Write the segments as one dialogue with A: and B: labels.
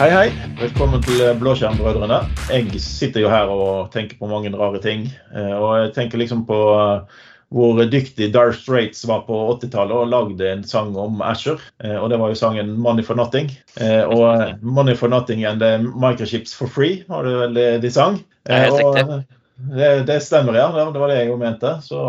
A: Hei, hei. Velkommen til Blåskjermbrødrene. Jeg sitter jo her og tenker på mange rare ting. Eh, og jeg tenker liksom på eh, hvor dyktig Dire Straits var på 80-tallet og lagde en sang om Asher. Eh, og det var jo sangen 'Money for Nothing'. Og 'Money for Nothing and the Microchips for Free' var det vel de sang.
B: Det er helt riktig.
A: Det, det, stemmer, ja. Det var det jeg jo mente. Så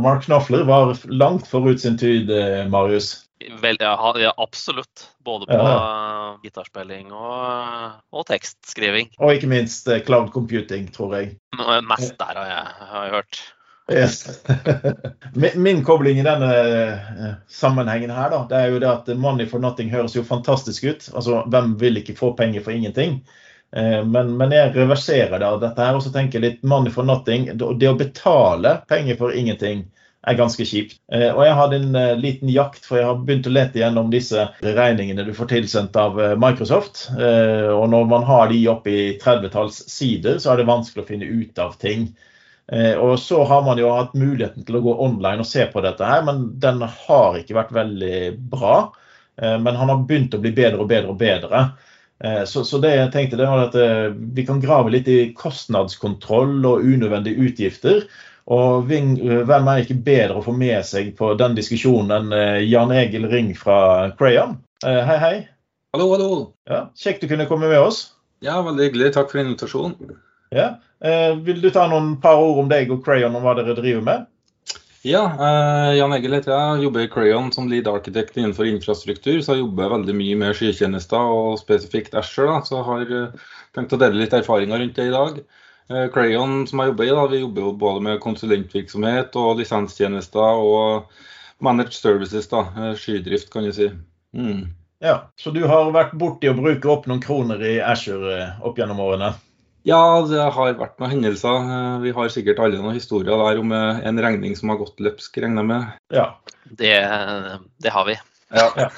A: Mark Knopfler var langt forut sin tid, Marius.
B: Vel, ja, absolutt. Både på ja. gitarspilling og, og, tekstskriving.
A: Og ikke minst eh, cloud computing, tror jeg.
B: Mest der har jeg, har jeg hørt.
A: Yes. Min kobling i denne eh, sammenhengen her, da, det er jo det at money for nothing høres jo fantastisk ut. Altså, hvem vil ikke få penger for ingenting? Eh, men, men jeg reverserer da dette her og så tenker jeg litt money for nothing. Det å betale penger for ingenting er ganske kjipt. Eh, og jeg hadde en eh, liten jakt, for jeg har begynt å lete gjennom disse regningene du får tilsendt av eh, Microsoft. Og når man har de opp i 30-talls sider, så er det vanskelig å finne ut av ting. Og så har man jo hatt muligheten til å gå online og se på dette her, men den har ikke vært veldig bra. Men han har begynt å bli bedre og bedre og bedre. Så, så, det jeg tenkte det var at vi kan grave litt i kostnadskontroll og unødvendige utgifter. Og hvem er ikke bedre å få med seg på den diskusjonen enn eh, Jan Egil Ring fra Crayon? Eh, hei, hei.
C: Hallo, hallo.
A: Ja, Kjekt du kunne komme med oss.
C: Ja, veldig hyggelig. Takk for invitasjonen.
A: Ja. Eh, vil du ta noen par ord om deg og Crayon, om hva dere driver med?
C: Ja, eh, Jan Egil heter jeg. Jobber i Crayon som lead architect innenfor infrastruktur. Så jeg jobber veldig mye med skytjenester og spesifikt Asher. Da. Så jeg har eh, tenkt å dele litt erfaringer rundt det i dag. Eh, Crayon som jeg jobber i, da, vi jobber jo både med konsulentvirksomhet og lisenstjenester og managed services, da, eh, skydrift kan du si. Mm.
A: Ja, Så du har vært borti å bruke opp noen kroner i Asher eh, opp gjennom årene?
C: Ja, det har vært noen hendelser. Vi har sikkert alle noen historier der om en regning som har gått løpsk, regner jeg med.
A: Ja,
B: det, det har vi.
A: Ja.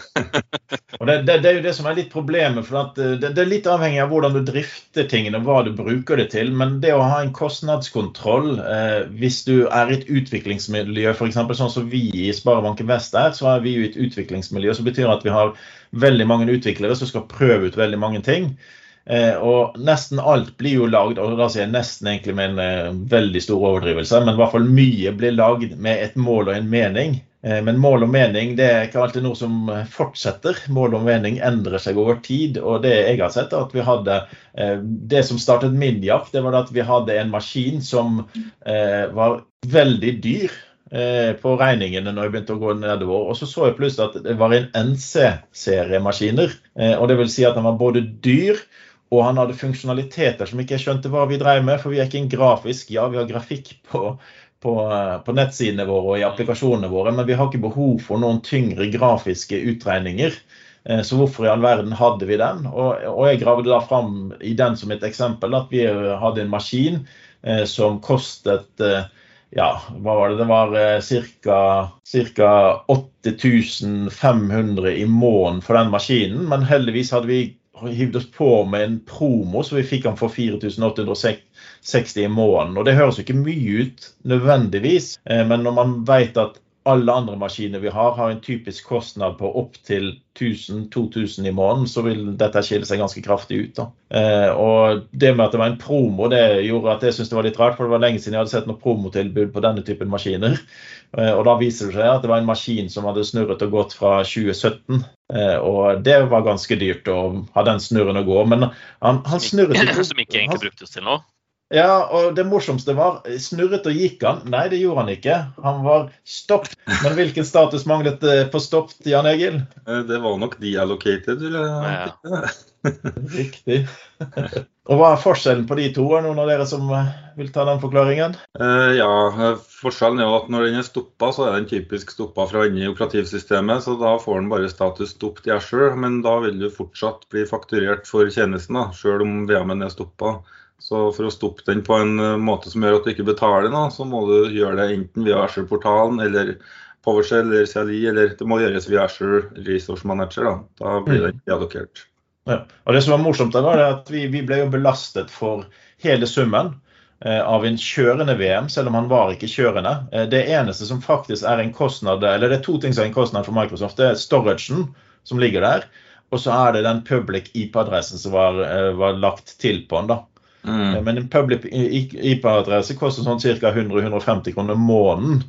A: Og det, det, det, er jo det som er litt problemet. for eh, det, det, er litt avhengig av hvordan du drifter tingene og hva du bruker det til. Men det å ha en kostnadskontroll eh, hvis du er i et utviklingsmiljø, f.eks. sånn som vi i Sparebanken Vest er, så er vi jo i et utviklingsmiljø. som betyr at vi har veldig mange utviklere som skal prøve ut veldig mange ting. Eh, og nesten alt blir jo lagd, og da sier jeg nesten egentlig med en eh, veldig stor overdrivelse, men i hvert fall mye blir lagd med et mål og en mening. Eh, men mål og mening det er ikke alltid noe som eh, fortsetter. Mål og mening endrer seg over tid. Og det jeg har sett, er at vi hadde eh, Det som startet min jakt, det var at vi hadde en maskin som var veldig dyr på regningene når jeg begynte å gå nedover. Og så så jeg plutselig at det var en NC-seriemaskiner. Og det vil si at den var både dyr og han hadde funksjonaliteter som ikke jeg skjønte hva vi drev med, for vi er ikke en grafisk. Ja, vi har grafikk på, på, på, nettsidene våre og i applikasjonene våre, men vi har ikke behov for noen tyngre grafiske utregninger. Eh, så hvorfor i all verden hadde vi den? Og, og jeg gravde da fram i den som et eksempel at vi hadde en maskin eh, som kostet eh, ja, hva var det? Det var ca. 8500 i måneden for den maskinen. Men heldigvis hadde vi hivd oss på med en promo, så vi fikk den for 4860 i måneden. Og det høres jo ikke mye ut nødvendigvis, eh, men når man vet at alle andre maskiner vi har, har en typisk kostnad på opptil 1000-2000 i måneden, så vil dette skille seg ganske kraftig ut. Eh, og Det med at det var en promo, det gjorde at jeg syntes det var litt rart, for det var lenge siden jeg hadde sett noe promotilbud på denne typen maskiner. Eh, og Da viser det seg at det var en maskin som hadde snurret og gått fra 2017. Eh, og det var ganske dyrt å ha den snurren å gå. Men han, han snurret
B: ikke. Som ikke egentlig bruktes til noe?
A: Ja, og det morsomste var snurret og gikk han? Nei, det gjorde han ikke. Han var stoppet. Men hvilken status manglet det på stoppet, Jan Egil?
C: Eh, det var nok deallocated, eller? Ja.
A: Riktig. Og Hva er forskjellen på de to? Er noen av dere som eh, vil ta den forklaringen?
C: Uh, ja, Forskjellen er jo at når den er stoppa, så er den typisk stoppa fra inni operativsystemet. Så da får den bare status stopped i Asher, men da vil du fortsatt bli fakturert for tjenesten, da, selv om VM-en er stoppa. Så for å stoppe den på en eh, måte som gjør at du ikke betaler, nå, så må du gjøre det enten via Asher-portalen eller PowerShell eller CLI, eller det må gjøres via Asher Resource Manager. Da, da blir mm. den allokert.
A: Ja. Og Det som var morsomt, var at vi, vi, ble jo belastet for hele summen eh, av en kjørende VM, selv om han var ikke kjørende. Eh, det eneste som faktisk er en kostnad, eller det er to ting som er en kostnad for Microsoft. Det er storagen som ligger der. og så er det den public IP-adressen som var, var, lagt til på den. da. Mm. Men en public IP-adresse koster sånn ca. 100-150 kroner måneden.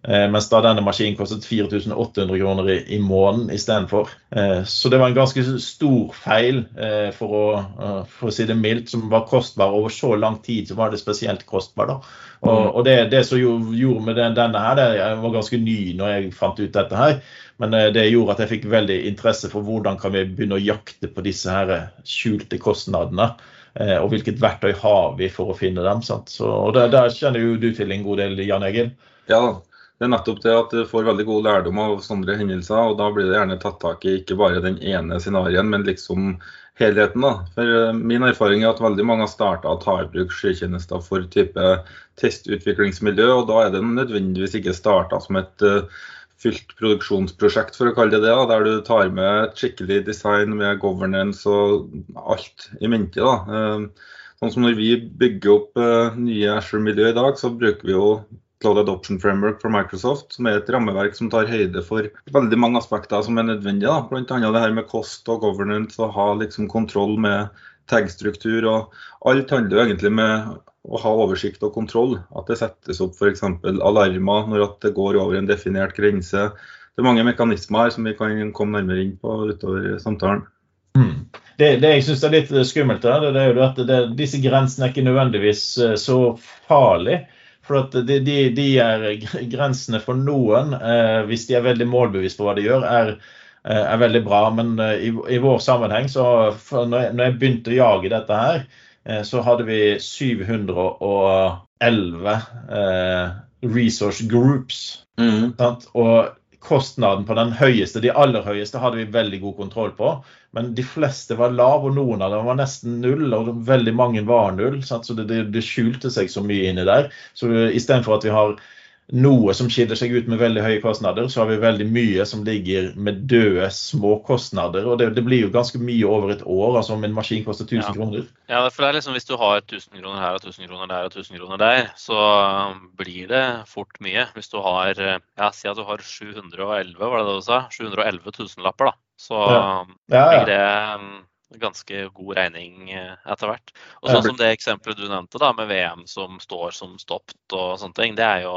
A: Eh, mens da denne maskinen kostet 4800 kroner i, i måneden istedenfor. Eh, så det var en ganske stor feil, eh, for å, eh, for å, si det mildt, som var kostbar over så lang tid. Så var det spesielt kostbar. da. Og, mm. og det, det, som gjorde med den, denne her, det, jeg var ganske ny når jeg fant ut dette her. Men eh, det gjorde at jeg fikk veldig interesse for hvordan kan vi begynne å jakte på disse her skjulte kostnadene. Eh, og hvilket verktøy har vi for å finne dem. Sant? Så, og der, der kjenner jo du til en god del, Jan Egil?
C: Ja, det er nettopp det at du får veldig god lærdom av sånne hendelser. og Da blir det gjerne tatt tak i ikke bare den ene scenarien, men liksom helheten. da. For eh, Min erfaring er at veldig mange har starta å ta i bruk skytjenester for type testutviklingsmiljø. og Da er det nødvendigvis ikke starta som et uh, fylt produksjonsprosjekt, for å kalle det det. Da, der du tar med et skikkelig design med governance og alt i mente. da. Uh, sånn som Når vi bygger opp uh, nye Asher-miljø i dag, så bruker vi jo Cloud Adoption Framework for Microsoft, som er et rammeverk som tar høyde for veldig mange aspekter som er nødvendige. Bl.a. det her med kost og governance, og ha liksom kontroll med tag-struktur. og Alt handler jo egentlig med å ha oversikt og kontroll. At det settes opp f.eks. alarmer når det går over en definert grense. Det er mange mekanismer her som vi kan komme nærmere inn på utover samtalen.
A: Mm. Det, det, jeg syns er litt skummelt, det er jo at det, disse grensene er ikke nødvendigvis eh, så farlige. For de, de, de, er grensene for noen, eh, hvis de er veldig målbevisst på hva de gjør, er, er veldig bra. Men eh, i, i, vår sammenheng, så når jeg, når jeg, begynte å jage dette her, eh, så hadde vi 711 eh, resource groups. Mm. Og kostnaden på den høyeste, de aller høyeste, hadde vi veldig god kontroll på. Men de fleste var lav, og noen av dem var nesten null, og veldig mange var null. Sant? Så det, det, det, skjulte seg så mye inni der. Så istedenfor at vi har noe som skiller seg ut med veldig høye kostnader, så har vi veldig mye som ligger med døde, små kostnader. Og det, det blir jo ganske mye over et år, altså om en maskin koster 1000 ja. kroner.
B: Ja, for det er liksom hvis du har 1000 kroner her og 1000 kroner der og 1000 kroner der, så blir det fort mye. Hvis du har ja, si at du har 711, var det det du sa? 711 tusenlapper, da. Så ja. Ja, blir det um, ganske god regning eh, etter hvert. Og sånn som det eksempelet du nevnte da, med VM som står som stoppet og sånne ting, det er jo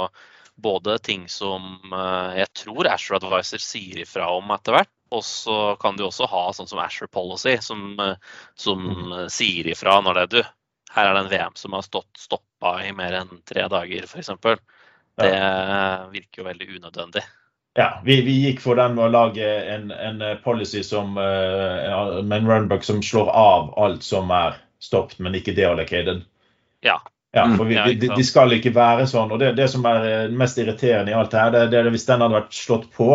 B: både ting som eh, jeg tror Asher Advisor sier ifra om etter hvert. Og så kan du også ha sånn som Asher Policy, som, eh, som mm. sier ifra når det er du. Her er det en VM som har stått stoppa i mer enn tre dager, f.eks. Det ja. virker jo veldig unødvendig.
A: Ja, vi, vi, gikk for den med å lage en, en policy som, med en runbook som slår av alt som er stoppet, men ikke deallocated.
B: Ja,
A: ja, mm. for vi, de, de, skal ikke være sånn. og Det, det som er eh, mest irriterende i alt det her, det, det er hvis den hadde vært slått på,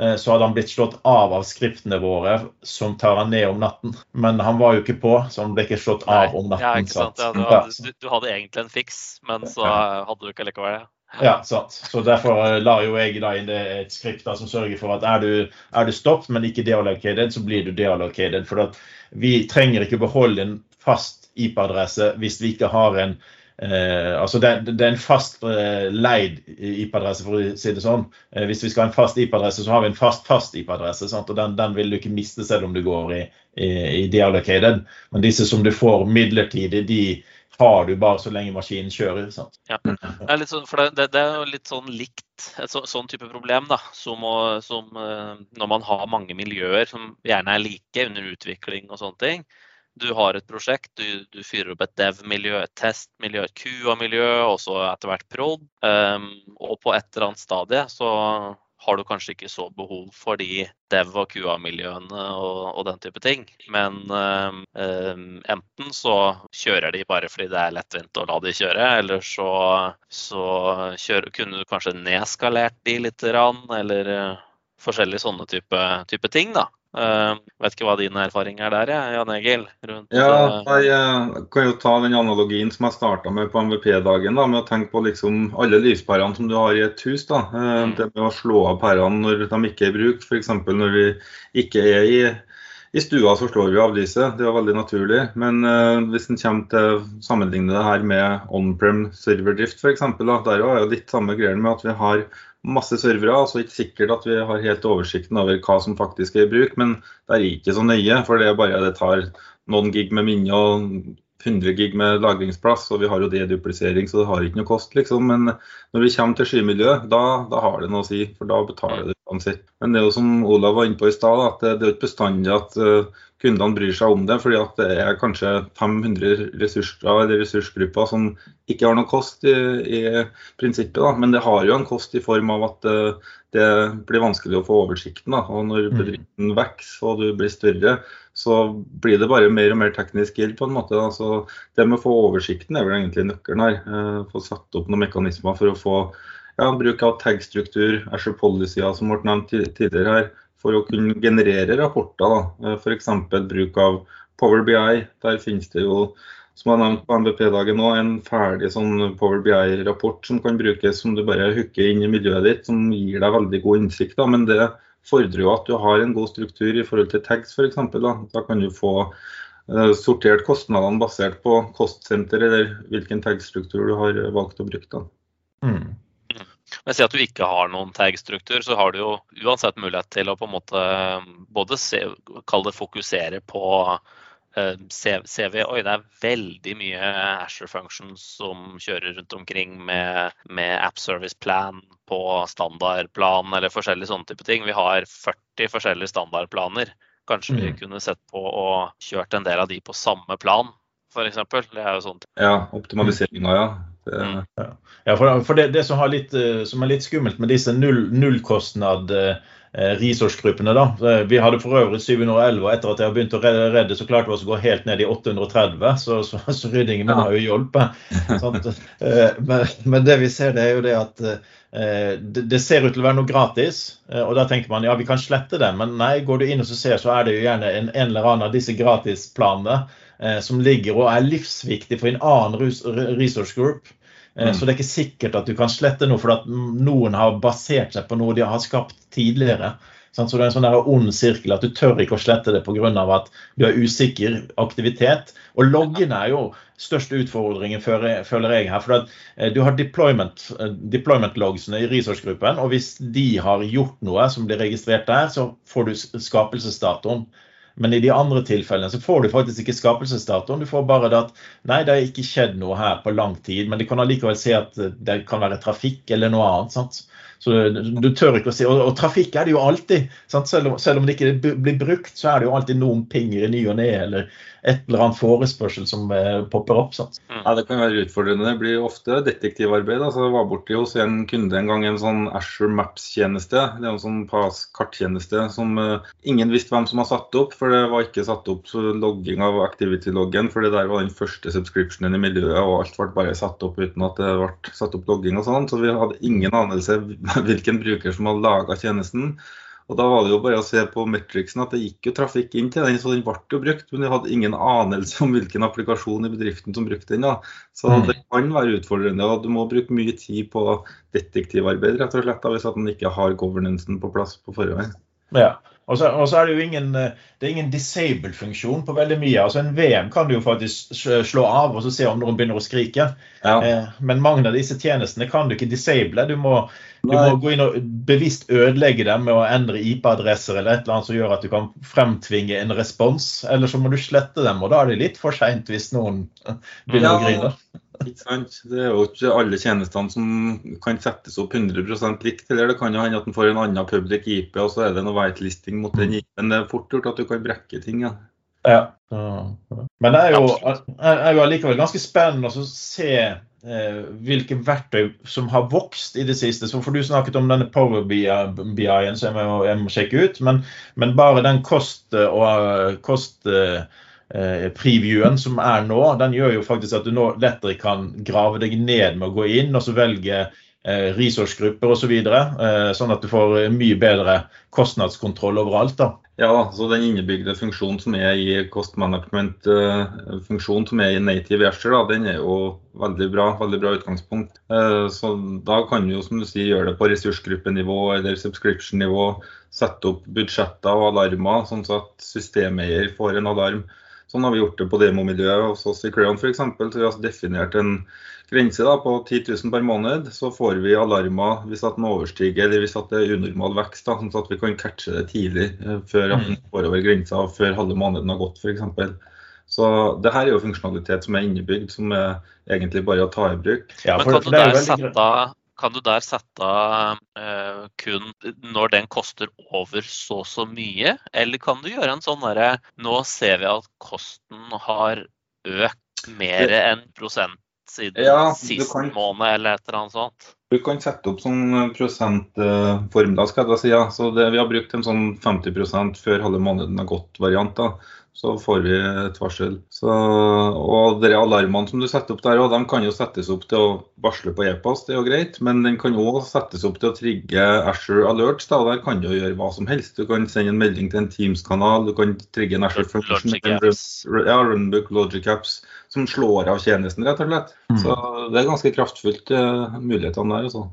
A: eh, så hadde han blitt slått av av skriptene våre, som tar han ned om natten. Men han var jo ikke på, så han ble ikke slått av om natten.
B: Ja, ikke sant? Ja, du, hadde, du, hadde, egentlig en fiks, men så hadde du ikke likevel det.
A: Ja, sant. Så Derfor la lar jo jeg da inn et skript da, som sørger for at er du, er du stoppet, men ikke deallocated, så blir du deallocated. For vi trenger ikke beholde en fast IP-adresse hvis vi ikke har en Eh, altså det, det, er en fast eh, leid IP-adresse, for å si det sånn. Eh, hvis vi skal ha en fast IP-adresse, så har vi en fast fast IP-adresse. Og den, den, vil du ikke miste selv om du går i, i, i deallocated. Men disse som du får midlertidig, de har du bare så lenge maskinen kjører. Sant?
B: Ja. Det, er sånn, det, det, er jo litt sånn likt et så, sånn type problem da, som, som uh, når man har mange miljøer som gjerne er like under utvikling og sånne ting du har et prosjekt, du, du fyrer opp et dev-miljø, et test-miljø, et QA-miljø, og så etter hvert prod. Um, og på et eller annet stadie så har du kanskje ikke så behov for de dev- og QA-miljøene og, og, den type ting. Men um, enten så kjører de bare fordi det er lettvint å la de kjøre, eller så, så kjører, kunne du kanskje nedskalert de litt, eller uh, forskjellige sånne type, type ting. da. Uh, vet ikke hva din erfaring er der, ja, Jan Egil?
C: Rundt, ja, eh, jeg kan jo ta den analogien som jeg starta med på MVP-dagen. Med å tenke på liksom alle lyspærene som du har i et hus. da, uh, mm. Det med å slå av pærene når de ikke er i bruk. F.eks. når vi ikke er i, i stua, så slår vi av lyset. Det er veldig naturlig. Men uh, hvis en kommer til å sammenligne det her med on-prem serverdrift f.eks., der er jo litt samme greia med at vi har masse servere, altså ikke sikkert at vi har helt oversikten over hva som faktisk er i bruk. Men det er ikke så nøye, for det er bare det tar noen gig med minne og 100 gig med lagringsplass, og vi har jo deduplisering, så det har ikke noe kost, liksom. Men når vi kommer til skymiljøet, da, da, har det noe å si, for da betaler det uansett. Men det er jo som Olav var inne på i stad, at det, det er ikke bestandig at uh, kundene bryr seg om det. fordi at det er kanskje 500 ressurser eller ressursgrupper som ikke har noe kost i, i prinsippet. Da. Men det har jo en kost i form av at uh, det blir vanskelig å få oversikten. Da. Og når mm. bedriften vokser og du blir større, så blir det bare mer og mer teknisk gjeld på en måte. Altså, det med å få oversikten er vel egentlig nøkkelen her. Uh, få satt opp noen mekanismer for å få ja, bruk av tag-struktur, Asher Policy, som ble nevnt tidligere her, for å kunne generere rapporter. Eh, F.eks. bruk av Power BI. Der finnes det jo, som jeg nevnte på MVP-dagen nå, en ferdig sånn Power BI-rapport som kan brukes som du bare hooker inn i miljøet ditt, som gir deg veldig god innsikt. Da. Men det fordrer jo at du har en god struktur i forhold til tags f.eks. Da. da kan du få uh, sortert kostnadene basert på kostsenter eller hvilken tag-struktur du har valgt å bruke. Da. Mm.
B: Men si at du ikke har noen tag-struktur, så har du jo uansett mulighet til å på en måte både se, kalle det fokusere på CV. Oi, det er veldig mye Asher Functions som kjører rundt omkring med, med App Service Plan på standardplan eller forskjellige sånne type ting. Vi har 40 forskjellige standardplaner. Kanskje mm. vi kunne sett på og kjørt en del av de på samme plan, f.eks. Det er jo sånt.
C: Ja, optimaliseringa, ja.
A: Mm. Ja, for, for det, det, som, litt, eh, som, er litt skummelt med disse null, nullkostnad eh, resourcegruppene, da. Vi hadde for øvrig 711, og etter at jeg har begynt å redde, så klarte vi oss å gå helt ned i 830. Så, så, så ryddingen min har jo hjulpet. Eh, men, men, det vi ser, det er jo det at det, det, ser ut til å være noe gratis. Og da tenker man ja, vi kan slette det. Men nei, går du inn og ser, så er det jo gjerne en, en eller annen av disse gratisplanene Eh, som ligger og er livsviktig for en annen resource group. Eh, mm. Så det er ikke sikkert at du kan slette noe for noen har basert seg på noe de har skapt tidligere. Så det er en sånn ond sirkel at du tør ikke å slette det pga. at du har usikker aktivitet. Og loggene er jo største utfordringen, føler jeg her. For eh, du har deployment, deployment logsene i resourcegruppen, og hvis de har gjort noe som blir registrert der, så får du skapelsesdatoen. Men i de andre tilfellene så får du faktisk ikke skapelsesdatoen. Du får bare det at nei, det har ikke skjedd noe her på lang tid, men du kan allikevel se at det kan være trafikk eller noe annet. sant? Så du, tør ikke å si, og, og, trafikk er det jo alltid. Selv om, selv, om, det ikke blir brukt, så er det jo alltid noen pinger i ny og ne, eller et eller annet forespørsel som eh, popper opp. Sant?
C: Mm. Ja, Det kan være utfordrende. Det blir ofte detektivarbeid. Altså, jeg var borti hos en kunde en gang en sånn Asher Maps-tjeneste. Det er en sånn karttjeneste som uh, ingen visste hvem som har satt opp. For det var ikke satt opp logging av activity-loggen, for det der var den første subscriptionen i miljøet, og alt ble bare satt opp uten at det ble satt opp logging og sånn. Så vi hadde ingen anelse hvilken bruker som hadde laga tjenesten. Og Da var det jo bare å se på metricsen at det gikk jo trafikk inn til den, så den ble jo brukt. Men de hadde ingen anelse om hvilken applikasjon i bedriften som brukte den. da. Så mm. det kan være utfordrende. og Du må bruke mye tid på detektivarbeid rett og slett, da, hvis at man ikke har governancen på plass på forhånd.
A: Ja. Og så, er det jo ingen, eh, det er ingen disable-funksjon på veldig mye. altså En VM kan du jo faktisk slå av og så se om noen begynner å skrike. Ja. Eh, men mange av disse tjenestene kan du ikke disable. Du må, du må, gå inn og bevisst ødelegge dem med å endre IP-adresser eller et eller annet som gjør at du kan fremtvinge en respons. Eller så må du slette dem, og da er det litt for seint hvis noen begynner ja. å grine.
C: Ikke sant? Det er jo ikke alle tjenestene som kan settes opp 100 likt. Eller det kan jo hende at en får en annen public IP, og så er det noe whitelisting mot den IP. Men Det er fort gjort at du kan brekke ting. Ja.
A: ja. Men det er jo, er jo allikevel ganske spennende å se eh, hvilke verktøy som har vokst i det siste. Så får du snakket om denne Power BI-en så jeg må, jeg må, sjekke ut. Men, men bare den kost- og kost Eh, previewen som er nå, den gjør jo faktisk at du nå lettere kan grave deg ned med å gå inn og så velge eh, resourcegrupper osv. Så videre, eh, sånn at du får mye bedre kostnadskontroll overalt. da.
C: Ja, så den innebygde funksjonen som er i cost management-funksjonen som er i native Azure, den er jo veldig bra. Veldig bra utgangspunkt. Så da kan du jo som du sier, gjøre det på ressursgruppenivå eller subscription-nivå. Sette opp budsjetter og alarmer, sånn at systemeier får en alarm Sånn har vi gjort det på demomiljøet hos oss i Crayon f.eks. Så vi har definert en grense da, på 10 000 per måned. Så får vi alarmer hvis at den overstiger eller hvis at det er unormal vekst. da, sånn at vi kan catche det tidlig eh, før at den går over grensa, før halve måneden har gått f.eks. Så det her er jo funksjonalitet som er innebygd, som er egentlig bare å ta i bruk.
B: Ja, Men kan du der sette kan du der sette eh, kun når den koster over så og så mye, eller kan du gjøre en sånn derre Nå ser vi at kosten har økt mer enn prosent siden ja, sist kan, måned, eller et eller annet sånt?
C: Du kan sette opp sånn prosentform, da, skal jeg da si. Ja. Så det, vi har brukt en sånn 50% før halve måneden har gått-variant. da så får vi et varsel. Så, og de alarmene som du setter opp der, de kan jo settes opp til å varsle på e-post, det er jo greit. Men den kan òg settes opp til å trigge Asher Alerts. Da, der kan du gjøre hva som helst. Du kan sende en melding til en Teams-kanal, du kan trigge en Asher Function, ja, Runbook Logic Apps, som slår av tjenesten, rett og slett. Mm. Så det er ganske kraftfullt, uh, mulighetene der. altså.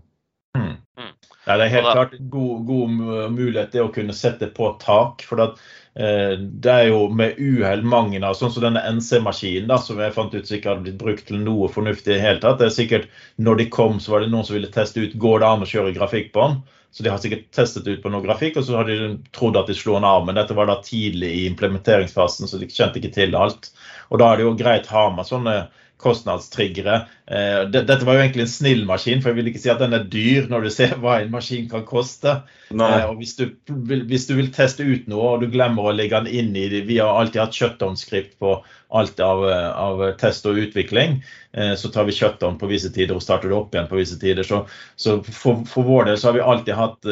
A: Mm. Mm. Ja, det er helt klart god, god mulighet det å kunne sette på tak. for at Eh, det er jo med uhell mange av sånn som denne NC-maskinen, som jeg fant ut sikkert hadde blitt brukt til noe fornuftig i det hele tatt. Det er sikkert Når de kom, så var det noen som ville teste ut går det an å kjøre grafikk på den. Så de har sikkert testet ut på noe grafikk, og så har de trodd at de slo den av. Men dette var da tidlig i implementeringsfasen, så de kjente ikke til alt. Og da er det jo greit å ha med sånne kostnadstriggere. Eh, dette var jo egentlig en snill maskin, for jeg vil ikke si at den er dyr når du ser hva en maskin kan koste. Eh, hvis du, hvis du, vil teste ut noe og du glemmer å legge den inn i det Vi har alltid hatt shutdown-skript på alt av, av, test og utvikling. Eh, så tar vi shutdown på visse tider og starter det opp igjen på visse tider. Så, så for, for, vår del så har vi alltid hatt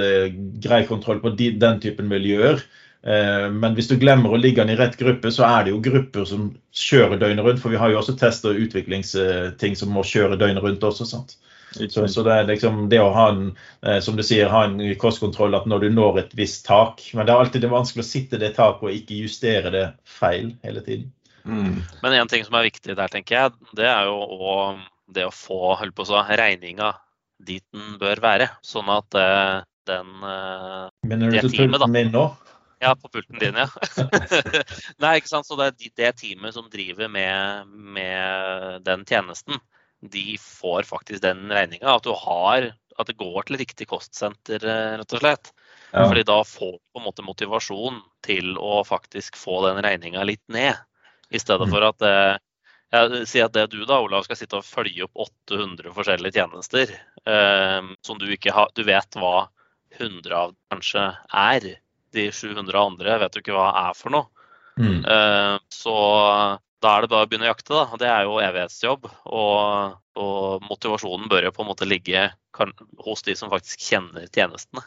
A: grei kontroll på de, den typen miljøer. Eh, men hvis du glemmer å ligge den i rett gruppe, så er det jo grupper som kjører døgnet rundt. For vi har jo også test- og utviklingsting som må kjøre døgnet rundt også. sant? Så, så, det er liksom det å ha en eh, som du sier, ha en kostkontroll at når du når et visst tak Men det er alltid det vanskelig å sitte det taket og ikke justere det feil hele tiden.
B: Mm. Men en ting som er viktig der, tenker jeg, det er jo å, det å få holdt på så, regninga dit den bør være. Sånn at eh, den
A: Mener du det teamet, da.
B: Ja, på pulten din, ja. Nei, ikke sant. Så det det teamet som driver med, med den tjenesten, de får faktisk den regninga. At, du har at det går til riktig kostsenter, eh, rett og slett. Ja. Fordi da får du på en måte motivasjon til å faktisk få den regninga litt ned. I stedet mm. for at eh, jeg sier at det du da, Olav, skal sitte og følge opp 800 forskjellige tjenester eh, som du ikke har Du vet hva 100 av kanskje er de 700 andre vet jo ikke hva er for noe. Mm. Uh, så da er det bare å begynne å jakte. da, Det er jo evighetsjobb. Og, og motivasjonen bør jo på en måte ligge hos de som faktisk kjenner tjenestene.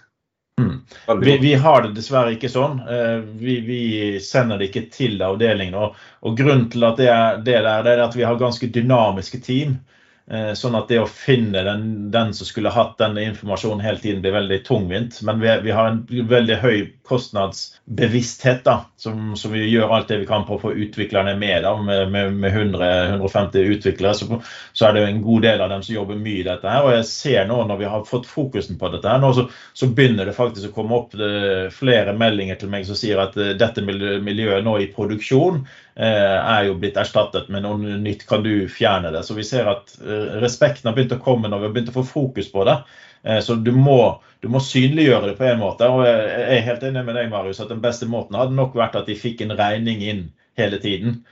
A: Mm. Vi, vi, har det dessverre ikke sånn. Uh, vi, vi, sender det ikke til avdelingen. Og, og grunnen til at det er det der, det er at vi har ganske dynamiske team. Eh, sånn at det å finne den, den, som skulle hatt denne informasjonen hele tiden, blir veldig tungvint. Men vi, vi har en veldig høy kostnadsbevissthet, da, som, som, vi gjør alt det vi kan på å få utviklerne med. da, Med, med, med 100-150 utviklere så, så, er det en god del av dem som jobber mye i dette. her, Og jeg ser nå når vi har fått fokusen på dette, her, nå så, så begynner det faktisk å komme opp det, eh, flere meldinger til meg som sier at uh, dette miljøet nå i produksjon er jo blitt erstattet med noe nytt. Kan du fjerne det? Så vi ser at uh, respekten har begynt å komme når vi har begynt å få fokus på det. Eh, så du må, du må, synliggjøre det på en måte. Og jeg er helt enig med deg, Marius, at den beste måten hadde nok vært at de fikk en regning inn hele tiden.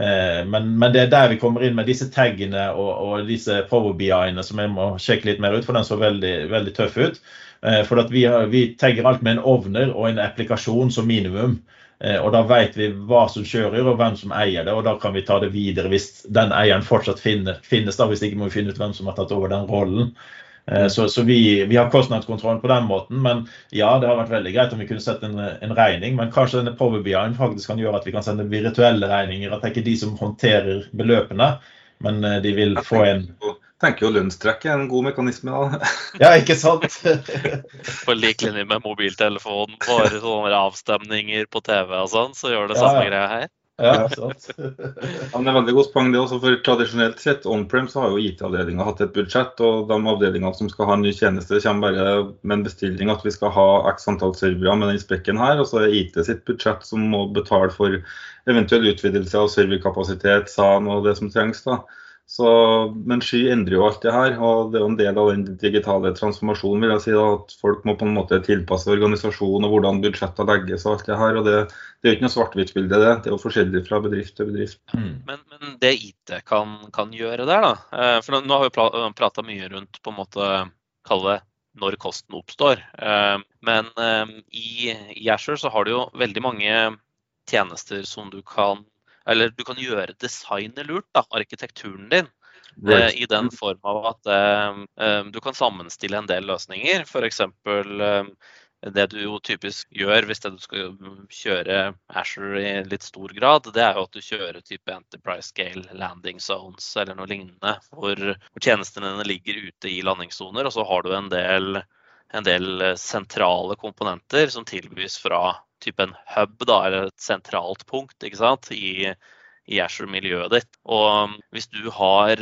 A: Eh, men, men det er der vi kommer inn med disse taggene og, og disse Power BI-ene som jeg må sjekke litt mer ut, for den så veldig, veldig tøff ut. Eh, for vi, vi, tagger alt med en ovner og en applikasjon som minimum. Eh, og da vet vi hva som kjører og hvem som eier det, og da kan vi ta det videre hvis den eieren fortsatt finner, finnes. da, Hvis ikke må vi finne ut hvem som har tatt over den rollen. Eh, så, så vi, vi, har kostnadskontrollen på den måten. Men ja, det har vært veldig greit om vi kunne sette en, en regning. Men kanskje denne Power faktisk kan gjøre at vi kan sende virtuelle regninger. At det er ikke de som håndterer beløpene, men eh, de vil få en
C: tenker jo lønnstrekk er en god mekanisme. da.
A: ja, ikke sant?
B: på lik linje med mobiltelefonen, bare sånne avstemninger på TV og sånn, så gjør det samme ja, ja. greia her.
A: Ja, sant.
C: Ja, men det er veldig godt poeng det også, for Tradisjonelt sett on-prem så har jo IT-avdelinga hatt et budsjett, og de avdelingene som skal ha en ny tjeneste, kommer bare med en bestilling at vi skal ha x antall servere med den sprekken her. Og så er IT sitt budsjett som må betale for eventuell utvidelse av serverkapasitet, SAN og det som trengs. da. Så, men Sky endrer jo alt det her, og det er jo en del av den digitale transformasjonen. vil jeg si da, At folk må på en måte tilpasse organisasjonen og hvordan budsjetter legges og alt det her. og Det, det er jo ikke noe svart-hvitt-bilde, det. Det er jo forskjellig fra bedrift til bedrift.
B: Mm. Men, men, det IT kan, kan, gjøre der, da. Eh, for nå har vi prata mye rundt på en måte kalle det når kosten oppstår. Eh, men eh, i, i Azure så har du jo veldig mange tjenester som du kan eller du kan gjøre designet lurt, da, arkitekturen din. Right. Eh, I den form av at eh, du kan sammenstille en del løsninger. F.eks. Um, det du jo typisk gjør hvis du skal kjøre Asher i litt stor grad, det er jo at du kjører type Enterprise Scale landing zones eller noe lignende, hvor, hvor tjenestene ligger ute i landingssoner, og så har du en del, en del sentrale komponenter som tilbys fra type en hub, da, eller et sentralt punkt ikke sant, i, i Azure-miljøet ditt. Og um, hvis du har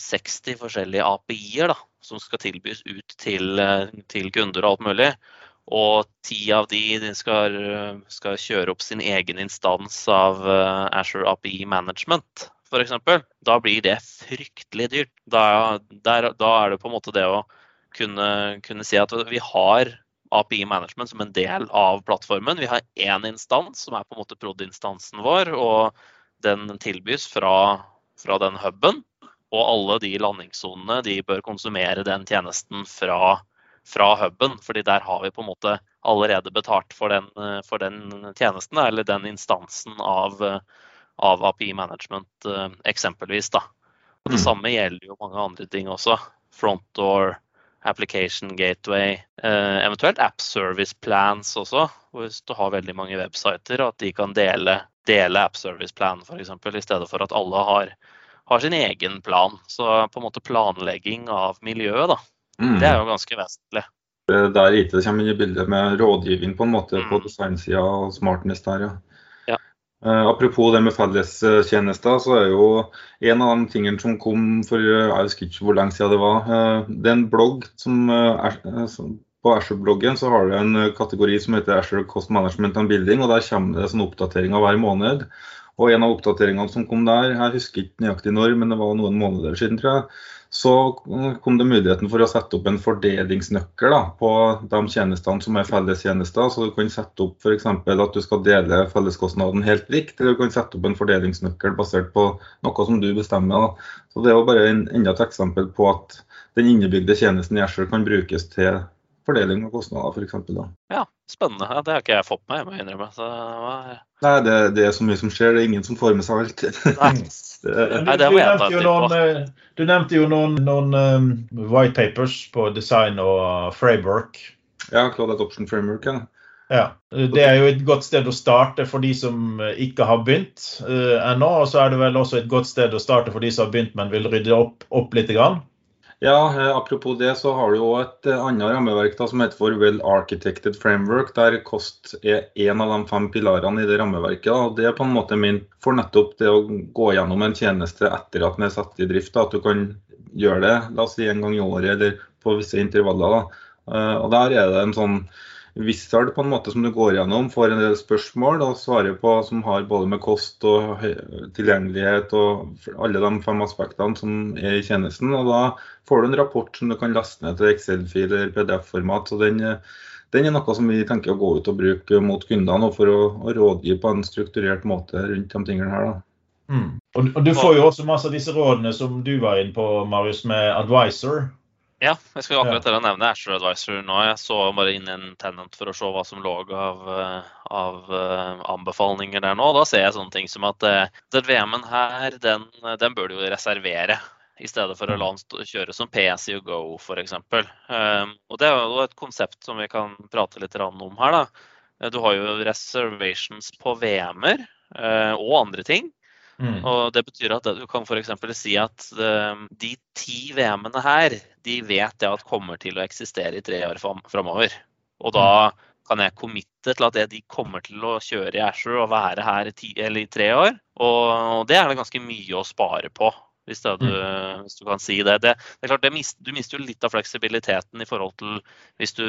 B: 60 eh, forskjellige API-er som skal tilbys ut til, eh, til, kunder og alt mulig, og ti av de, skal, skal, kjøre opp sin egen instans av uh, Azure API Management, f.eks., da blir det fryktelig dyrt. Da, der, da, er det på en måte det å kunne, kunne si at vi har API Management som en del av plattformen. Vi har én instans som er på en måte prod.-instansen vår, og den tilbys fra, fra, den huben. Og alle de landingssonene de bør konsumere den tjenesten fra, fra huben, fordi der har vi på en måte allerede betalt for den, for den tjenesten, eller den instansen av, av API Management eh, eksempelvis. Da. Og det mm. samme gjelder jo mange andre ting også. Frontdoor, application gateway, eh, eventuelt app service plans også. Hvis du har veldig mange websider, og at de kan dele, dele app service plan f.eks. I stedet for at alle har, har, sin egen plan. Så på en måte planlegging av miljøet, da. Mm. Det er jo ganske vesentlig.
C: Der IT kommer inn i bildet med rådgivning på en måte mm. på designsida og smartness der, ja. Uh, apropos det med fellestjenester, så er jo en av de tingene som kom for jeg husker ikke hvor lenge siden det var. Uh, det er en blogg som, som På Asher-bloggen så har du en kategori som heter Asher Cost Management and Building, og der kommer det sånn oppdateringer hver måned. Og en av oppdateringene som kom der, jeg husker ikke nøyaktig når, men det var noen måneder siden, tror jeg så kom det muligheten for å sette opp en fordelingsnøkkel da, på de tjenestene som er fellestjenester. Så du kan sette opp f.eks. at du skal dele felleskostnaden helt likt, eller du kan sette opp en fordelingsnøkkel basert på noe som du bestemmer. Da. Så Det er jo bare en, enda et eksempel på at den innebygde tjenesten i Azure kan brukes til fordeling av kostnader, f.eks.
B: Ja, spennende. Ja, det har ikke jeg fått med, jeg må innrømme. Så,
C: Nei, det, det, er så mye som skjer. Det er ingen som får med seg alt.
B: Nei. Nei, det må jeg ta til på.
A: Eh, du nevnte jo noen, noen um, white papers på design og framework.
C: Ja, Cloud Adoption Framework. Ja.
A: ja. Det er jo et godt sted å starte for de som eh, ikke har begynt uh, ennå. Og så er det vel også et godt sted å starte for de som har begynt, men vil rydde opp, opp litt. Grann.
C: Ja, eh, Apropos det, så har du jo et eh, annet rammeverk da, som heter for Well Architected Framework, der kost er en av de fem pilarene i det rammeverket. og Det er på en måte min for nettopp det å gå gjennom en tjeneste etter at den er satt i drift. Da. At du kan gjøre det la oss si en gang i året eller på visse intervaller. Da. Eh, og Der er det en sånn wizard på en måte som du går gjennom, får en del spørsmål og svarer på som har både med kost og tilgjengelighet og alle de fem aspektene som er i tjenesten. og Da får du en rapport som du kan laste ned til Excel-fil eller PDF-format. så den, den, er noe som vi tenker å gå ut og bruke mot kundene for å, å rådgi på en strukturert måte rundt de tingene her. da.
A: Mm. Og, og, Du får jo også masse av disse rådene som du var inne på, Marius, med Advisor.
B: Ja, jeg skal akkurat ja. nevne Asher Advisor nå. Jeg så bare inn en tenant for å se hva som lå av, eh, av uh, anbefalinger der nå. Da ser jeg sånne ting som at uh, den VM-en her, den, den, bør du jo reservere. I stedet for å la den kjøre som PSI og Go f.eks. Um, og det er jo et konsept som vi kan prate litt om her. da. Du har jo reservations på VM-er og andre ting. Mm. Og Det betyr at du kan f.eks. si at uh, de ti VM-ene her, de vet jeg at kommer til å eksistere i tre år framover. Og da kan jeg committe til at de kommer til å kjøre i Ashore og være her i, ti, i tre år? Og det er det ganske mye å spare på. Hvis, du, mm. hvis du, kan si det. det, det er klart, det mist, Du mister jo litt av fleksibiliteten i forhold til hvis du,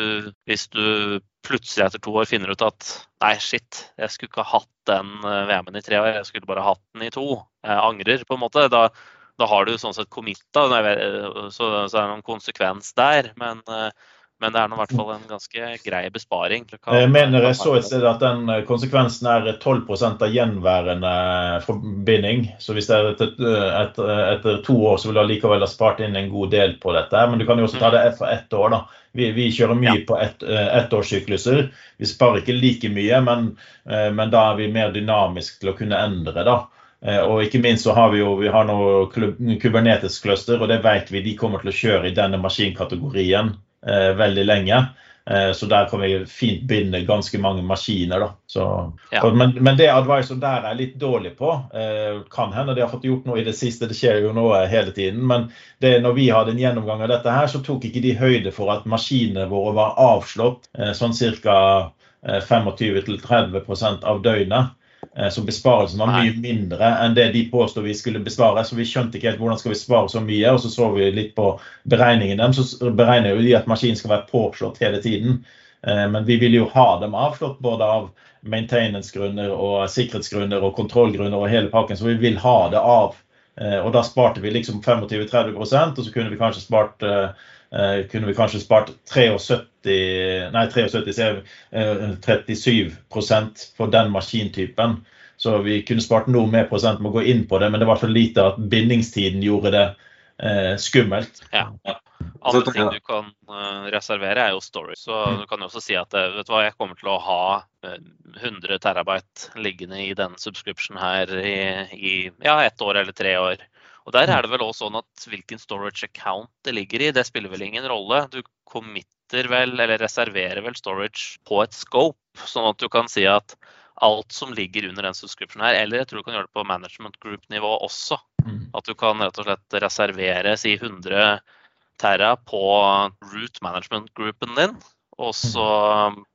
B: hvis du, plutselig etter to år finner ut at nei, shit, jeg skulle ikke ha hatt den eh, VM-en i tre år, jeg skulle bare hatt den i to. Jeg angrer, på en måte. Da, da har du sånn sett committa, så, så er det noen konsekvens der. Men uh, men det er nå i hvert fall en ganske grei besparing.
A: Jeg mener jeg så et sted at den eh, konsekvensen er 12% av gjenværende forbinding. Så hvis det er etter, etter, etter, to år, så vil du allikevel ha spart inn en god del på dette. Men du kan jo også ta det for ett år. da. Vi, vi kjører mye ja. på ett eh, ettårssykluser. Vi sparer ikke like mye, men, eh, men da er vi mer dynamiske til å kunne endre. da. Og ikke minst så har vi jo vi har noe Kubernetes-cluster, og det vet vi de kommer til å kjøre i denne maskinkategorien eh, veldig lenge. Eh, så der kan vi fint binde ganske mange maskiner. Da. Så, ja. men, men, det Advisor der er litt dårlig på, eh, kan hende de har fått gjort noe i det siste, det skjer jo noe hele tiden. Men det, når vi hadde en gjennomgang av dette her, så tok ikke de høyde for at maskinene våre var avslått eh, sånn ca. 25-30 eh, av døgnet. Eh, så besparelsen var mye mindre enn det de påstod vi skulle besvare. Så vi skjønte ikke helt hvordan skal vi spare så mye. Og så så vi litt på beregningen dem. Så beregner jo de at maskinen skal være påslått hele tiden. Eh, men vi vil jo ha dem avslått både av maintenance-grunner og sikkerhetsgrunner og kontrollgrunner og hele pakken. Så vi vil ha det av. Eh, og da sparte vi liksom 25-30% og så kunne vi kanskje spart Eh, kunne vi kanskje spart 73, nei 73, 37% på den maskintypen. Så vi kunne spart noe mer prosent med å gå inn på det, men det var så lite at bindingstiden gjorde det eh, skummelt.
B: Ja. Andre ting du kan uh, reservere, er jo story. Så mm. du kan jo også si at eh, vet du hva, jeg kommer til å ha 100 terabyte liggende i denne subscription her i, i ja, ett år eller tre år. Og Der er det vel også sånn at hvilken storage account det ligger i, det spiller vel ingen rolle. Du committer vel, eller reserverer vel storage på et scope, sånn at du kan si at alt som ligger under den subscription her, eller jeg tror du kan gjøre det på management group-nivå også. Mm. At du kan rett og slett reservere si 100 terra på root management-groupen din. Og så,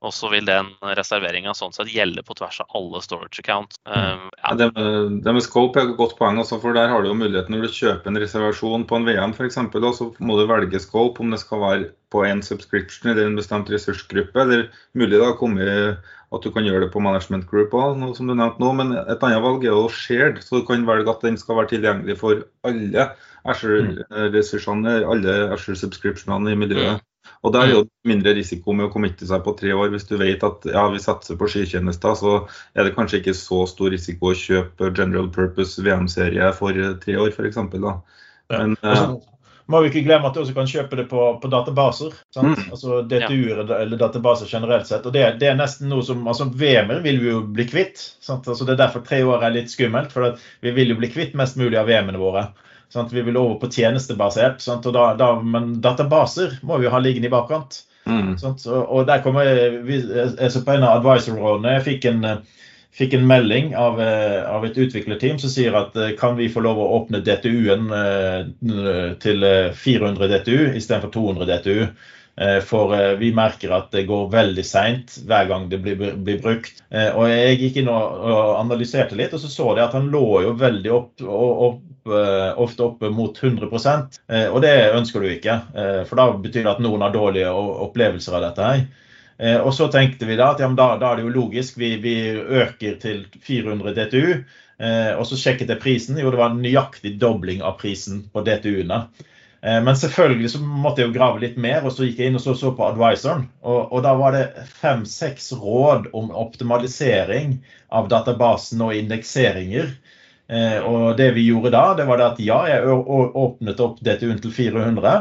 B: og så, vil den reserveringa sånn sett gjelde på tvers av alle storage accounts. Um,
C: ja. det, med, det, med, scope er et godt poeng, også, for der har du jo muligheten når du kjøper en reservasjon på en VM f.eks. Så må du velge scope om det skal være på en subscription eller en bestemt ressursgruppe. Eller mulig da kommet at du kan gjøre det på management group òg, som du nevnte nå. Men et annet valg er jo shared, så du kan velge at den skal være tilgjengelig for alle Azure-ressursene, mm. alle Azure-subscriptionene i miljøet. Mm. Og Da er det jo mindre risiko med å committe seg på tre år. Hvis du vet at ja, vi satser på skitjenester, så er det kanskje ikke så stor risiko å kjøpe general purpose VM-serie for tre år, f.eks.
A: Men ja. Eh, må vi ikke glemme at du også kan kjøpe det på, på databaser. Mm. Altså DTU-er eller databaser generelt sett. og Det, det er nesten noe som, altså VM-er vil vi jo bli kvitt. Altså Det er derfor tre år er litt skummelt. For vi vil jo bli kvitt mest mulig av VM-ene våre. Sant? Vi vil over på tjenestebasert. Da, da, men databaser må vi jo ha liggende i bakkant. Mm. Og, der kommer vi, jeg så på en av advisor-rådene. Jeg fikk en, fikk en melding av, eh, av, et utviklerteam som sier at eh, kan vi få lov å åpne DTU-en eh, til 400 DTU istedenfor 200 DTU. For vi merker at det går veldig seint hver gang det blir, blir, brukt. Og jeg gikk inn og analyserte litt, og så så jeg at han lå jo veldig opp, opp Eh, ofte opp mot 100 eh, og det ønsker du ikke. Eh, for da betyr det at noen har dårlige opplevelser av dette. her. Og så tenkte vi da at ja, da, da, er det jo logisk. Vi, vi øker til 400 DTU. Og så sjekket jeg prisen. Jo, det var en nøyaktig dobling av prisen på DTU-ene. Men selvfølgelig så måtte jeg jo grave litt mer, og så gikk jeg inn og så, så på advisoren. Og, og da var det fem-seks råd om optimalisering av databasen og indekseringer. Eh, og det vi gjorde da, det var det at ja, jeg åpnet opp DTU-en til 400.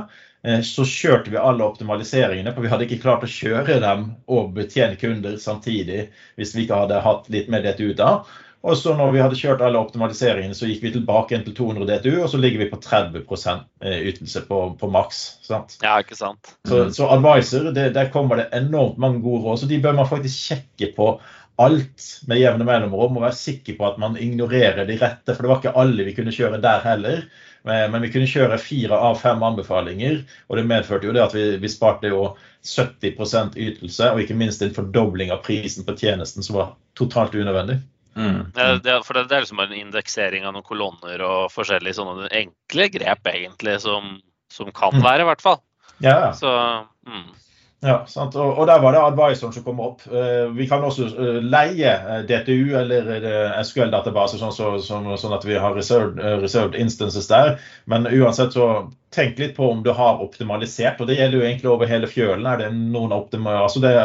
A: Eh, så kjørte vi alle optimaliseringene, for vi hadde ikke klart å kjøre dem og betjene kunder samtidig hvis vi ikke hadde hatt litt mer DTU da. Og så når vi hadde kjørt alle optimaliseringene, så gikk vi tilbake igjen til 200 DTU, og så ligger vi på 30 eh, ytelse på, på maks. Sant?
B: Ja, ikke sant.
A: Så, så advisor, det, der kommer det enormt mange gode råd. Så de bør man faktisk sjekke på alt med jevne mellomrom og være sikker på at man ignorerer de rette. For det var ikke alle vi kunne kjøre der heller. Men vi kunne kjøre fire av fem anbefalinger, og det medførte jo det at vi, vi sparte jo 70% ytelse, og ikke minst en fordobling av prisen på tjenesten, som var totalt unødvendig.
B: Mm. Det, for det, det, er liksom en indeksering av noen kolonner og forskjellige sånne enkle grep, egentlig, som, som kan mm. være, i hvert fall.
A: Ja.
B: Så, mm.
A: Ja, sant? Og, og, der var det advisoren som kom opp. Uh, vi kan også uh, leie uh, DTU eller SQL-database, sånn, så, sånn, sånn, at vi har reserved, reserved, instances der. Men uansett, så tenk litt på om du har optimalisert. Og det gjelder jo egentlig over hele fjølen. Er det noen optimal... Altså det,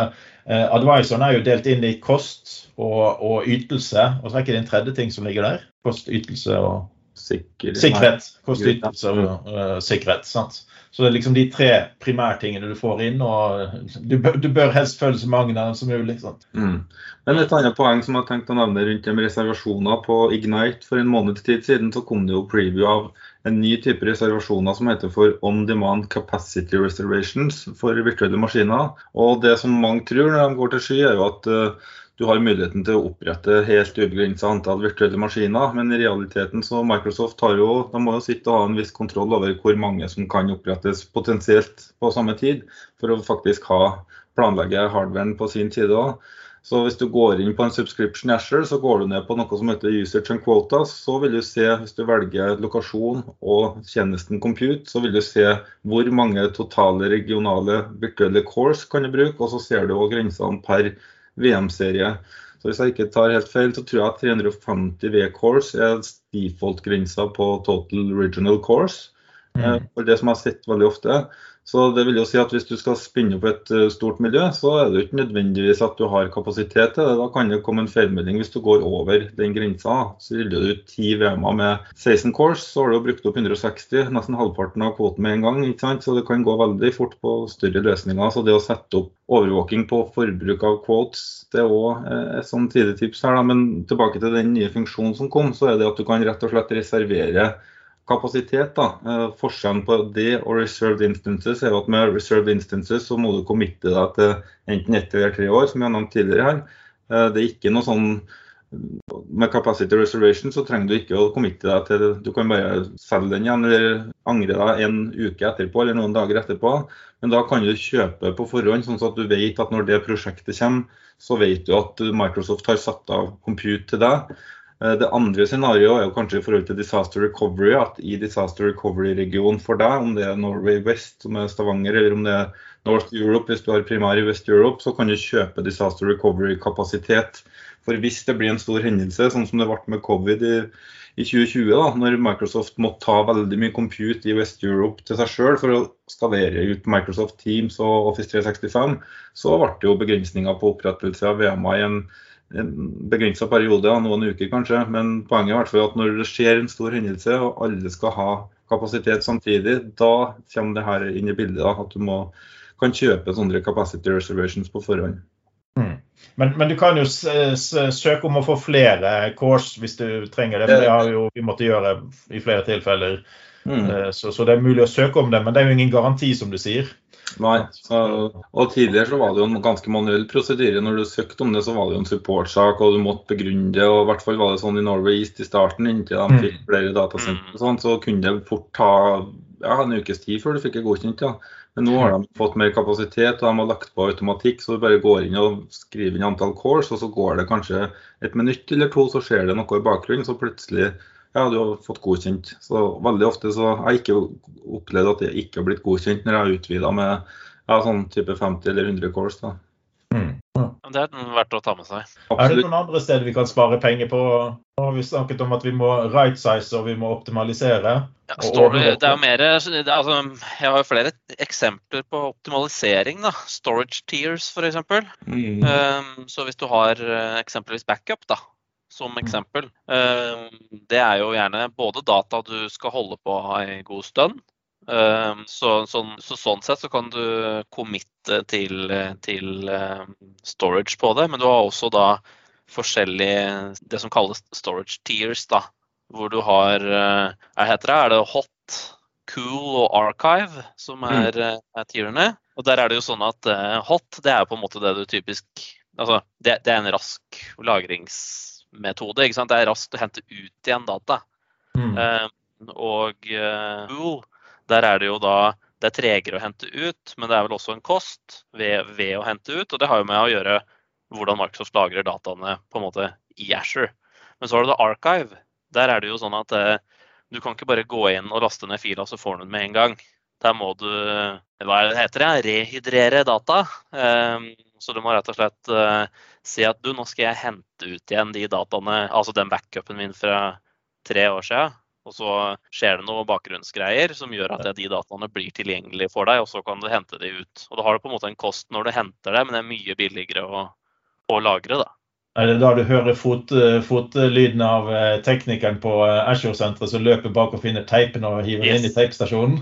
A: advisoren er jo delt inn i kost og, og ytelse. Og så er ikke det en tredje ting som ligger der? Kost, ytelse og
C: Sikker,
A: Sikkerhet. Kost, ytelse og sikkerhet. sant? Så det er liksom de tre primærtingene du får inn, og du bør, du bør helst følge så mange av dem som mulig.
C: Mm. Men et annet poeng som jeg har tenkt å nevne rundt med reservasjoner på Ignite for en måneds tid siden, så kom det jo preview av en ny type reservasjoner som heter for On Demand Capacity Reservations for virtuelle maskiner. Og det som mange tror når de går til sky, er jo at uh, du har muligheten til å opprette helt ubegrensa antall virtuelle maskiner. Men i realiteten så Microsoft har jo, de må jo sitte og ha en viss kontroll over hvor mange som kan opprettes potensielt på samme tid, for å faktisk ha planlegge hardwaren på sin side òg. Så hvis du går inn på en subscription Asher, så går du ned på noe som heter usage and quotas. Så vil du se, hvis du velger lokasjon og tjenesten compute, så vil du se hvor mange totale regionale virtuelle cores kan du bruke, og så ser du òg grensene per VM-serie. Så Hvis jeg ikke tar helt feil, så tror jeg at 350 V-course er default-grensa på total regional course. Mm. Eh, for det som jeg har sett veldig ofte. Så det vil jo si at Hvis du skal spinne opp et eh, stort miljø, så er det ikke nødvendigvis at du har kapasitet til det. Da kan det komme en feilmelding hvis du går over den grensa. Så ruller du 10 VM-er med 16 course, så har du brukt opp 160, nesten halvparten av kvoten med en gang. ikke sant? Så det kan gå veldig fort på større løsninger. Så det å sette opp overvåking på forbruk av quotes, det er òg eh, et sånn tidlig tips her. Da. Men tilbake til den nye funksjonen som kom, så er det at du kan rett og slett reservere kapasitet. da. Eh, forskjellen på det og reserved instances er at med reserved instances så må du committe deg til enten ett eller tre år, som jeg har nevnt tidligere her. Eh, det er ikke noe sånn med capacity reservation så trenger du ikke å committe deg til Du kan bare selge den igjen eller angre deg en uke etterpå eller noen dager etterpå. Men da kan du kjøpe på forhånd, sånn at du vet at når det prosjektet kommer, så vet du at Microsoft har satt av compute til deg. Eh, det andre scenarioet er jo kanskje i forhold til disaster recovery. At i disaster recovery-regionen for deg, om det er Norway West, som er Stavanger, eller om det er North Europe, hvis du har primær i West Europe, så kan du kjøpe disaster recovery-kapasitet. For hvis det blir en stor hendelse, sånn som det ble med covid i, i 2020, da, når Microsoft måtte ta veldig mye compute i West Europe til seg sjøl for å skalere ut Microsoft Teams og Office 365, så ble det jo begrensninger på opprettelse av VM-er i en begrensa periode, noen uker kanskje. Men poenget er i hvert fall at når det skjer en stor hendelse og alle skal ha kapasitet samtidig, da kommer det her inn i bildet. At du må, kan kjøpe sånne capacity reservations på forhånd.
A: Mm. Men, men, du kan jo søke om å få flere course hvis du trenger det. For det har jo vi måtte gjøre i flere tilfeller. Mm. Eh, så, så, det er mulig å søke om det, men det er jo ingen garanti, som du sier.
C: Nei. Så, og tidligere så var det jo en ganske manuell prosedyre. Når du søkte om det, så var det jo en supportsak, og du måtte begrunne det. og I hvert fall var det sånn i Norway East i starten, inntil de mm. fikk flere datasentre, sånn, så kunne det fort ta ja, en ukes tid før du fikk det godkjent. ja. Men nå har de fått mer kapasitet, og de har lagt på automatikk. Så du bare går inn og skriver inn antall calls, og så går det kanskje et minutt eller to, så skjer det noe i bakgrunnen. Så plutselig ja, du har fått godkjent. Så veldig ofte så har jeg ikke opplevd at jeg ikke har blitt godkjent når jeg har utvida med ja, sånn type 50 eller 100 calls. da.
B: Mm. Det er verdt å ta med seg.
A: Absolutt. Er det noen andre steder vi kan spare penger på? Nå har vi snakket om at vi må right size og vi må optimalisere.
B: Ja, story, det er mer, det er, altså, jeg har jo flere eksempler på optimalisering. da. Storage tears f.eks. Mm. Um, så hvis du har uh, eksempelvis backup, da, som mm. eksempel. Ehm, det er jo gjerne både data du skal holde på en god stund. Ehm, så, så, så, sånn sett så kan du committe til, til ehm, storage på det, men du har også da forskjellige det som kalles storage tears, da. Hvor du har eh, Hva heter det? Er det hot, cool og archive som mm. er, er tierene? Og der er det jo sånn at uh, hot, det er på en måte det du typisk Altså, det, det er en rask lagrings metode. Det er raskt å hente ut igjen data. Mm. Uh, og Google, der er det jo da det er tregere å hente ut, men det er vel også en kost ved, ved, å hente ut. Og det har jo med å gjøre hvordan Microsoft lagrer dataene på en måte i Asher. Men så har du det Archive. Der er det jo sånn at uh, du kan ikke bare gå inn og laste ned fila, så får du den med en gang. Der må du hva heter det, rehydrere data. Eh, så du må rett og slett uh, si at du, nå skal jeg hente ut igjen de dataene, altså den backupen min fra tre år siden. Og så skjer det noe bakgrunnsgreier som gjør at de dataene blir tilgjengelige for deg, og så kan du hente de ut. Og da har du på en måte en kost når du henter det, men det er mye billigere å, å lagre, da.
A: Er det da du hører fot, fotlyden av eh, teknikeren på eh, Ashore-senteret som løper bak og finner teipen og hiver yes. inn i teipstasjonen?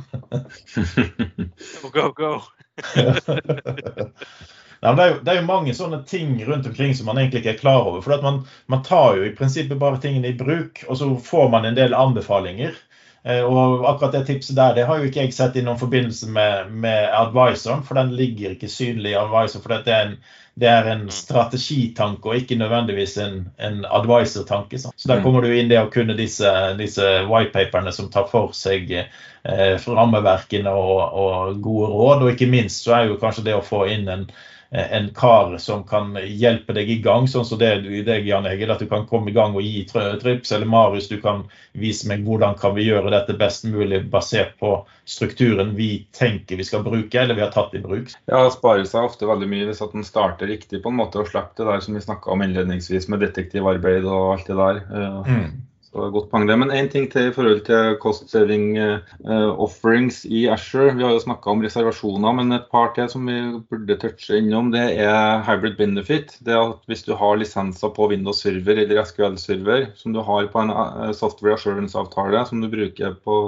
B: go, go, go.
A: Ja, det, er jo, det, er jo, mange sånne ting rundt omkring som man egentlig ikke er klar over. For man, man, tar jo i prinsippet bare tingene i bruk, og så får man en del anbefalinger. Eh, og akkurat det tipset der det har jo ikke jeg sett i noen forbindelse med, med advisoren, for den ligger ikke synlig i advisor. For det er en, det er en strategitanke og ikke nødvendigvis en, en advisor-tanke. Så der mm. kommer du inn det å kunne disse, disse whitepaperne som tar for seg eh, rammeverkene og, og, gode råd. Og ikke minst så er jo kanskje det å få inn en, en kar som kan hjelpe deg i gang, sånn som det er i deg, Jan Egil. At du kan komme i gang og gi trips. Eller Marius, du kan vise meg hvordan kan vi gjøre dette best mulig basert på strukturen vi tenker vi skal bruke, eller vi har tatt i bruk.
C: Ja, sparer seg ofte veldig mye hvis at en starter riktig på en måte og slipper det der som vi snakka om innledningsvis med detektivarbeid og alt det der. Mm. Godt poeng det. Men én ting til i forhold til cost saving uh, offerings i Asher. Vi har jo snakka om reservasjoner, men et par til som vi burde touche innom, det er hybrid benefit. Det er at hvis du har lisenser på Windows Server eller SQL Server som du har på en uh, software assurance-avtale som du bruker på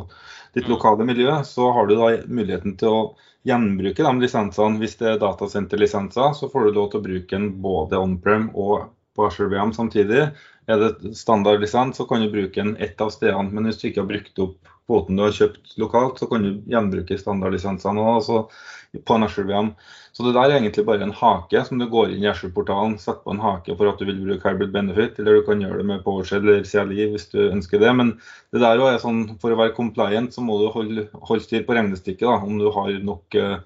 C: ditt lokale miljø, så har du da muligheten til å gjenbruke de lisensene. Hvis det er datasenterlisenser, så får du lov til å bruke den både on-prem og på Azure VM samtidig. Er det standardlisens, så kan du bruke den ett av stedene. Men hvis du ikke har brukt opp kvoten du har kjøpt lokalt, så kan du gjenbruke standardlisensene også, altså på en Azure VM. Så det der er egentlig bare en hake som du går inn i Azure-portalen, setter på en hake for at du vil bruke hybrid benefit, eller du kan gjøre det med PowerShell eller CLI hvis du ønsker det. Men det der er sånn, for å være compliant så må du holde, holde styr på regnestykket, da, om du har nok uh,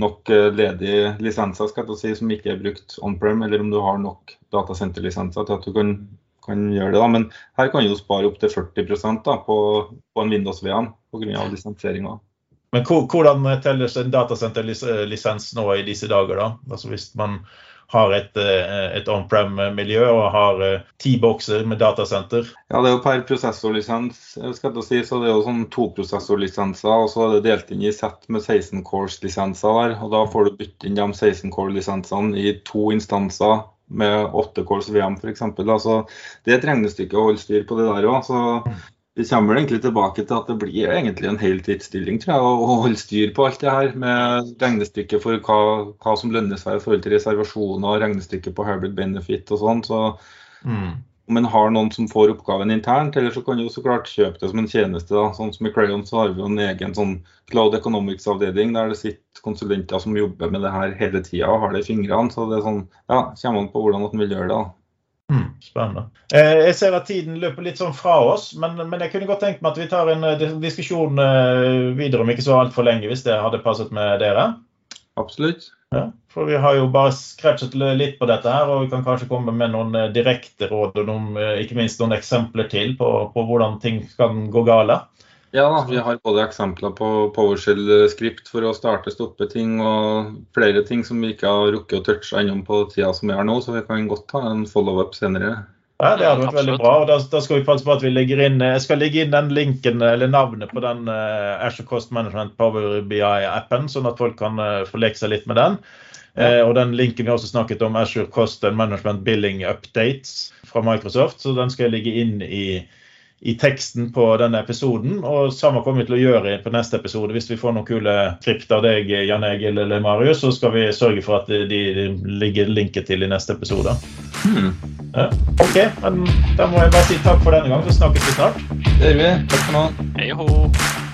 C: nok eh, ledige lisenser skal jeg si, som ikke er brukt on-prem, eller om du har nok datasenterlisenser til at du kan, kan gjøre det. Da. Men her kan du spare opptil 40 da, på, på en Windows VM pga. lisensieringa.
A: Men hvordan telles en datasenterlisens nå i disse dager? da? Altså Hvis man har et, eh, et on-prem-miljø og har eh, ti bokser med datasenter.
C: Ja, det er jo per prosessorlisens, eh, skal jeg si, så det er jo sånn to prosessorlisenser. Og så er det delt inn i sett med 16 cores-lisenser der. og Da får du bytte inn de 16 core-lisensene i to instanser med 8 cores VM f.eks. Altså, det er et regnestykke å holde styr på det der òg vi kommer egentlig tilbake til at det blir egentlig en heltidsstilling tror jeg, å holde styr på alt det her med regnestykket for hva, hva som lønner seg i forhold til reservasjoner, regnestykket på hybrid benefit og sånn. Så mm. Om en har noen som får oppgaven internt, eller så kan du så klart kjøpe det som en tjeneste. da, sånn som I Crayon så har vi jo en egen sånn Cloud Economics-avdeling der det sitter konsulenter som jobber med det her hele tida og har det i fingrene. Så det er sånn, ja, kommer an på hvordan man vil gjøre det. da.
A: Mm, spennende. Eh, jeg ser at tiden løper litt sånn fra oss, men, men, jeg kunne godt tenkt meg at vi tar en eh, diskusjon eh, videre om ikke så altfor lenge, hvis det hadde passet med dere.
C: Absolutt.
A: Ja, for vi har jo bare scratchet litt på dette her, og vi kan kanskje komme med noen direkte råd og noen, ikke minst noen eksempler til på, på hvordan ting kan gå gale.
C: Ja, da, vi har både eksempler på PowerShell-skript for å starte stoppe ting, og flere ting som vi ikke har rukket å touche ennå på tida som vi har nå, så vi kan godt ta en follow-up senere.
A: Ja, Det hadde vært veldig bra. og da, da, skal vi passe på at vi legger inn jeg skal legge inn den linken eller navnet på den uh, Azure Cost Management Power BI-appen, sånn at folk kan uh, få leke seg litt med den. Uh, og den linken vi har også snakket om, Azure Cost Management Billing Updates fra Microsoft, så den skal jeg legge inn i i teksten på denne episoden. Og samme kommer vi til å gjøre på neste episode. Hvis vi får noen kule klipp av deg, Jan Egil eller Marius, så skal vi sørge for at de, ligger linket til i neste episode. Hmm. Ja, OK, men da må jeg bare si takk for denne gang, så snakkes vi snart.
C: Det gjør vi. Takk for nå.
B: Hei ho.